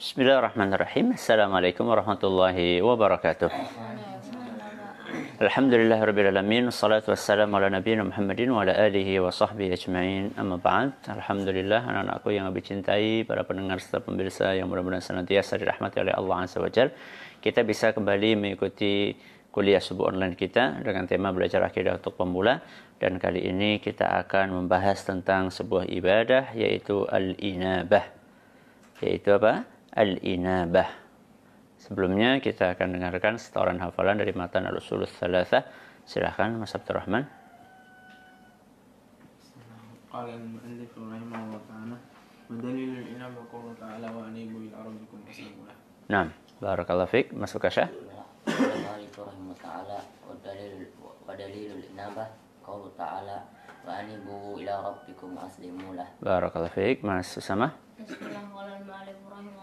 Bismillahirrahmanirrahim. Assalamualaikum warahmatullahi wabarakatuh. Alhamdulillah Rabbil Alamin Assalatu wassalamu ala nabiyina Muhammadin Wa ala alihi wa sahbihi ajma'in Amma ba'd Alhamdulillah anak-anakku yang lebih cintai Para pendengar serta pemirsa yang mudah-mudahan senantiasa dirahmati oleh Allah Azza wa Jal Kita bisa kembali mengikuti kuliah subuh online kita Dengan tema belajar akidah untuk pemula Dan kali ini kita akan membahas tentang sebuah ibadah Yaitu Al-Inabah Yaitu apa? Al-Inabah. Sebelumnya kita akan dengarkan setoran hafalan dari matan al-usul thalatha. Silahkan Mas Abdurrahman. قال المؤلف رحمه الله تعالى ودليل الإنابة قوله تعالى وأنيبوا إلى ربكم وأسلموا له Nah, barakallahu fiik. Mas Ukasha. المؤلف رحمه تعالى ودليل ودليل الإنابة قوله تعالى وأنيبوا إلى ربكم وأسلموا له Barakallahu fiik. Mas Usama. Bismillah qala al-ma'alif rahimahullah ta'ala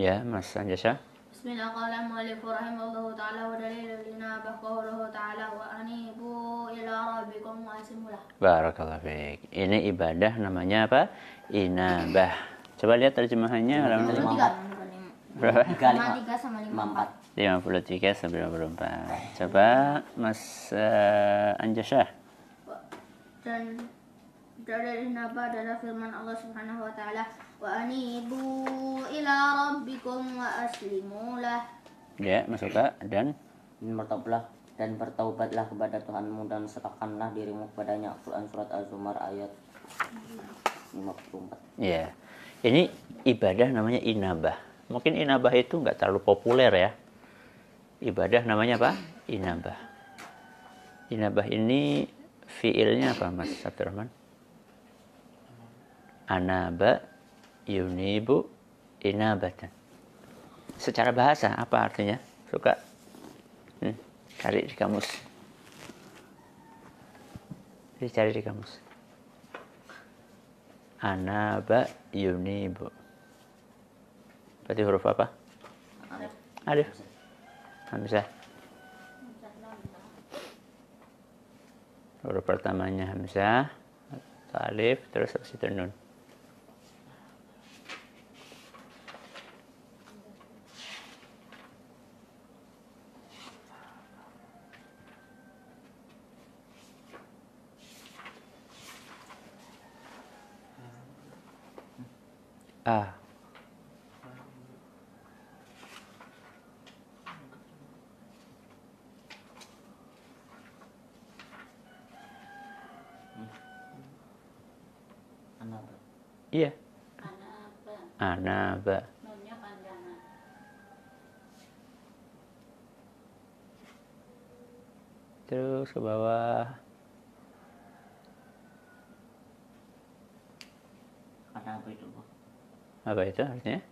Ya, Mas Anjasha. Bismillah qala al-ma'alif rahimahullah ta'ala wa dalilul inaba qawluhu ta'ala wa anibu ila rabbikum waslimu lah. Barakallahu fiik. Ini ibadah namanya apa? Inabah. Coba lihat terjemahannya halaman Tiga. berapa? Tiga Lima lima tiga sama lima lima empat. empat 53 sampai 54. Coba Mas uh, Anjasha. Dan dalil inaba adalah firman Allah Subhanahu wa taala wa anibu ila rabbikum wa aslimu lah. Ya, Mas Uka dan bertaubatlah dan bertaubatlah kepada Tuhanmu dan serahkanlah dirimu kepadanya Al-Quran Surat Az-Zumar ayat 54 Ya, ini ibadah namanya inabah. Mungkin inabah itu nggak terlalu populer ya. Ibadah namanya apa? Inabah. Inabah ini fiilnya apa, Mas Abdurrahman? Anaba yunibu inabatan. Secara bahasa apa artinya? Suka? Hmm, cari di kamus. Dicari di kamus. Anaba yunibu. Berarti huruf apa? Alif. Hamzah. Huruf pertamanya Hamzah. Alif. Terus habis itu Nun. A. anak Iya. Anaba. Terus ke bawah. apa itu? Apa itu artinya?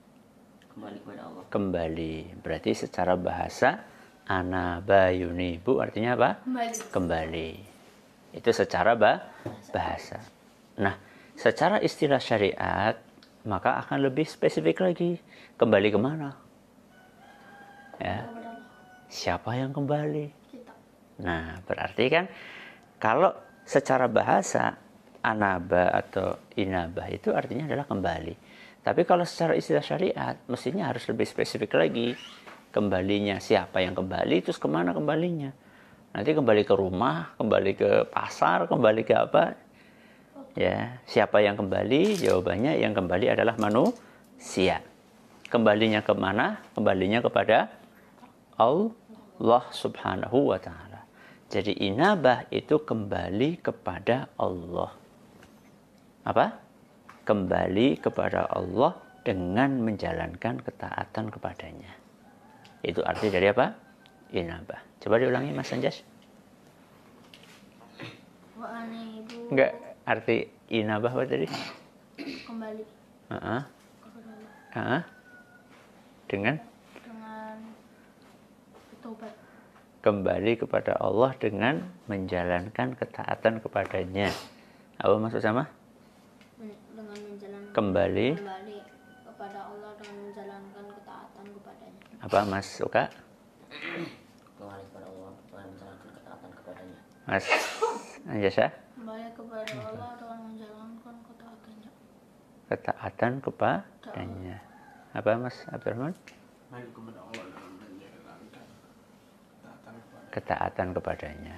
kembali kepada Allah Kembali. Berarti secara bahasa anaba yunibu artinya apa? Kembali. Kembali. Itu secara ba- bahasa. Nah, secara istilah syariat maka akan lebih spesifik lagi. Kembali ke mana? Ya. Siapa yang kembali? Kita. Nah, berarti kan kalau secara bahasa anaba atau inabah itu artinya adalah kembali. Tapi kalau secara istilah syariat, mestinya harus lebih spesifik lagi. Kembalinya siapa yang kembali, terus ke mana kembalinya? Nanti kembali ke rumah, kembali ke pasar, kembali ke apa? Ya, siapa yang kembali? Jawabannya yang kembali adalah manusia. Kembalinya ke mana? Kembalinya kepada Allah subhanahu wa ta'ala. Jadi inabah itu kembali kepada Allah. Apa? Kembali kepada Allah dengan menjalankan ketaatan kepadanya. Itu arti dari apa? Inabah. Coba diulangi Mas Anjas. Enggak, arti inabah apa tadi? kembali Heeh. kepada Allah Heeh. Dengan dengan bertobat. kembali kepada Allah dengan menjalankan ketaatan kepadanya. Apa maksud sama? Dengan Kembali. kembali kepada Allah dengan menjalankan ketaatan kepadanya. Apa Mas suka? kembali kepada Allah dengan menjalankan ketaatan kepadanya Mas Anjasa? Kembali kepada Allah dengan menjalankan ketaatan ketaatan kepadanya. Apa Mas Abdurrahman? Baik kepada Allah dalam menjalankan Ketaatan kepadanya.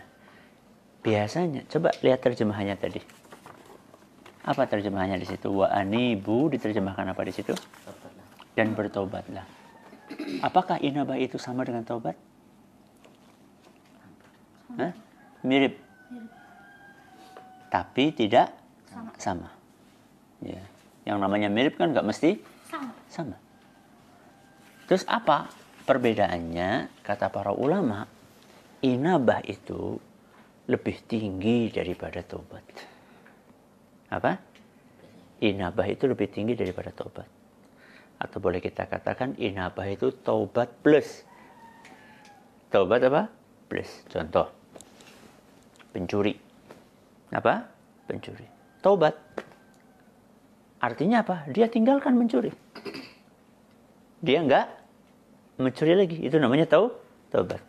Biasanya, coba lihat terjemahannya tadi. Apa terjemahannya di situ? Wa anibu diterjemahkan apa di situ? Dan bertobatlah. Apakah inabah itu sama dengan taubat? Hah? Mirip. Tapi tidak sama. Ya. Yang namanya mirip kan nggak mesti Sama. sama. Terus apa perbedaannya? Kata para ulama, inabah itu lebih tinggi daripada tobat. Apa? Inabah itu lebih tinggi daripada tobat. Atau boleh kita katakan inabah itu tobat plus. Tobat apa? Plus. Contoh. Pencuri. Apa? Pencuri. Tobat. Artinya apa? Dia tinggalkan mencuri dia nggak mencuri lagi. Itu namanya tahu taubat.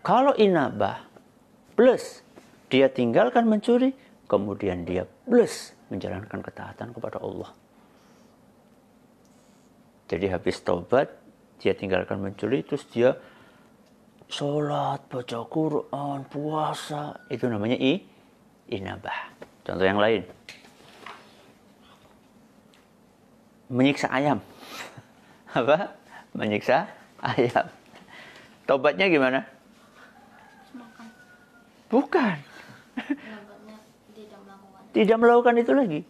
Kalau inabah plus dia tinggalkan mencuri, kemudian dia plus menjalankan ketaatan kepada Allah. Jadi habis taubat, dia tinggalkan mencuri, terus dia sholat, baca Quran, puasa. Itu namanya i, inabah. Contoh yang lain. Menyiksa ayam apa menyiksa ayam. Tobatnya gimana? Bukan, melakukan. Tidak melakukan itu lagi.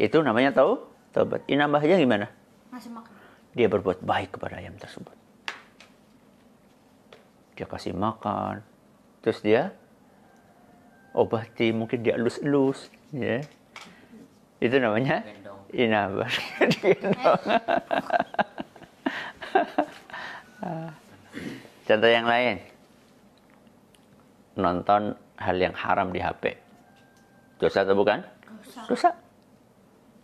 Itu namanya tahu tobat. Inambahnya gimana? Masih makan. Dia berbuat baik kepada ayam tersebut. Dia kasih makan, terus dia obati, mungkin dia elus-elus, ya. Itu namanya inabah. Digendong. Contoh yang lain. Nonton hal yang haram di HP. Dosa atau bukan? Dosa. Dosa.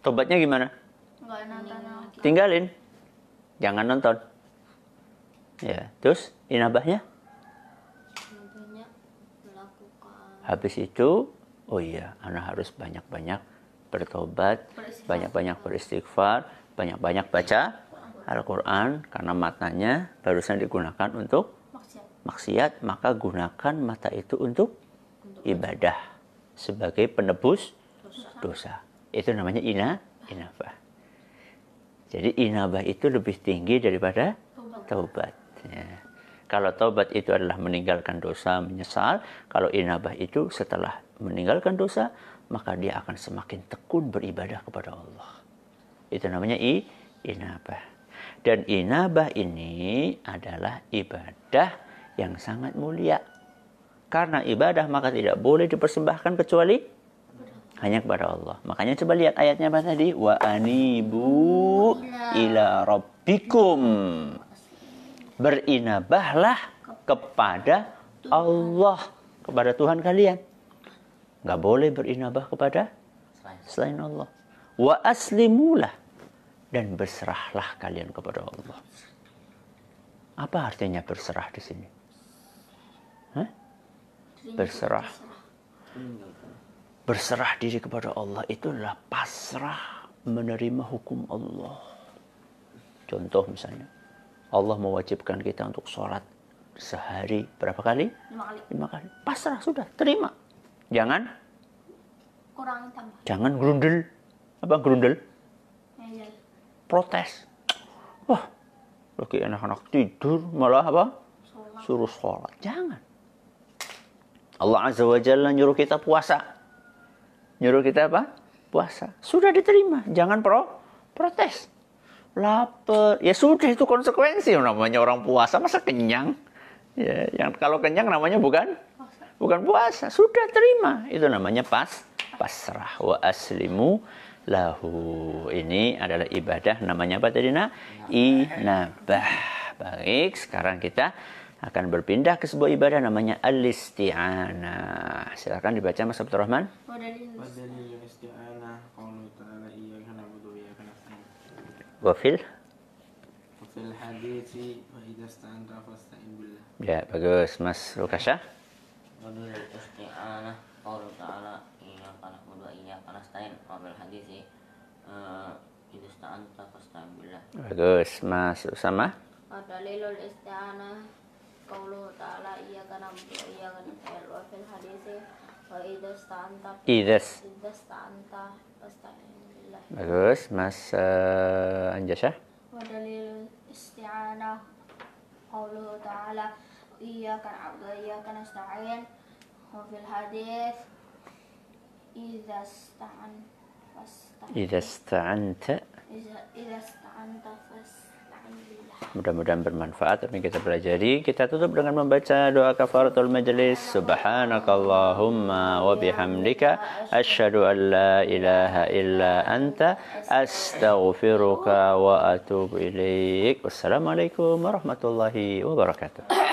Tobatnya gimana? Nonton. Tinggalin. Jangan nonton. Ya, terus inabahnya melakukan. habis itu oh iya, anak harus banyak-banyak bertobat, banyak-banyak beristighfar, banyak-banyak baca Al-Qur'an karena matanya barusan digunakan untuk Maksiat. maksiat, maka gunakan mata itu untuk ibadah sebagai penebus dosa. Itu namanya ina inabah. Jadi inabah itu lebih tinggi daripada Taubat. Ya. Kalau taubat itu adalah meninggalkan dosa, menyesal. Kalau inabah itu setelah meninggalkan dosa, maka dia akan semakin tekun beribadah kepada Allah. Itu namanya i, inabah. Dan inabah ini adalah ibadah yang sangat mulia. Karena ibadah maka tidak boleh dipersembahkan kecuali hanya kepada Allah. Makanya coba lihat ayatnya apa tadi? Wa anibu ila rabbikum. Berinabahlah kepada Allah, kepada Tuhan kalian. Nggak boleh berinabah kepada Selain Allah. Wa aslimulah dan berserahlah kalian kepada Allah. Apa artinya berserah di sini? Berserah. Berserah diri kepada Allah itu adalah pasrah menerima hukum Allah. Contoh misalnya, Allah mewajibkan kita untuk sholat sehari berapa kali? Lima kali. Lima kali. Pasrah sudah, terima. Jangan, Kurangin tambah. jangan grundel. Apa grundel? Ngeyel. Protes. Wah, lagi anak-anak tidur malah apa? Sholat. Suruh sholat. Jangan. Allah Azza wa Jalla nyuruh kita puasa. Nyuruh kita apa? Puasa. Sudah diterima. Jangan pro protes. Lapar. Ya sudah itu konsekuensi. Namanya orang puasa masa kenyang. Ya, yang kalau kenyang namanya bukan bukan puasa. Sudah terima. Itu namanya pas pasrah wa aslimu lahu. Ini adalah ibadah namanya apa tadi nak? Inabah. Baik, sekarang kita akan berpindah ke sebuah ibadah namanya al-isti'anah. Silakan dibaca Mas Abdul Rahman. Wafil. Ya, bagus Mas Lukasya. Bagus Mas Usama. Isti'anah وفي الحديث وإذا استعنت. إذا استعنت فاستعن بالله Bagus, Mas uh, Anjasah. ودليل الاستعانة قوله تعالى إياك نعبد وإياك نستعين وفي الحديث إذا استعن فاستعن Idas ta'anta. إذا إذا استعنت فاستعن Mudah-mudahan bermanfaat apa yang kita pelajari. Kita tutup dengan membaca doa kafaratul majlis. Subhanakallahumma wa bihamdika asyhadu an la ilaha illa anta astaghfiruka wa atubu ilaik. Wassalamualaikum warahmatullahi wabarakatuh.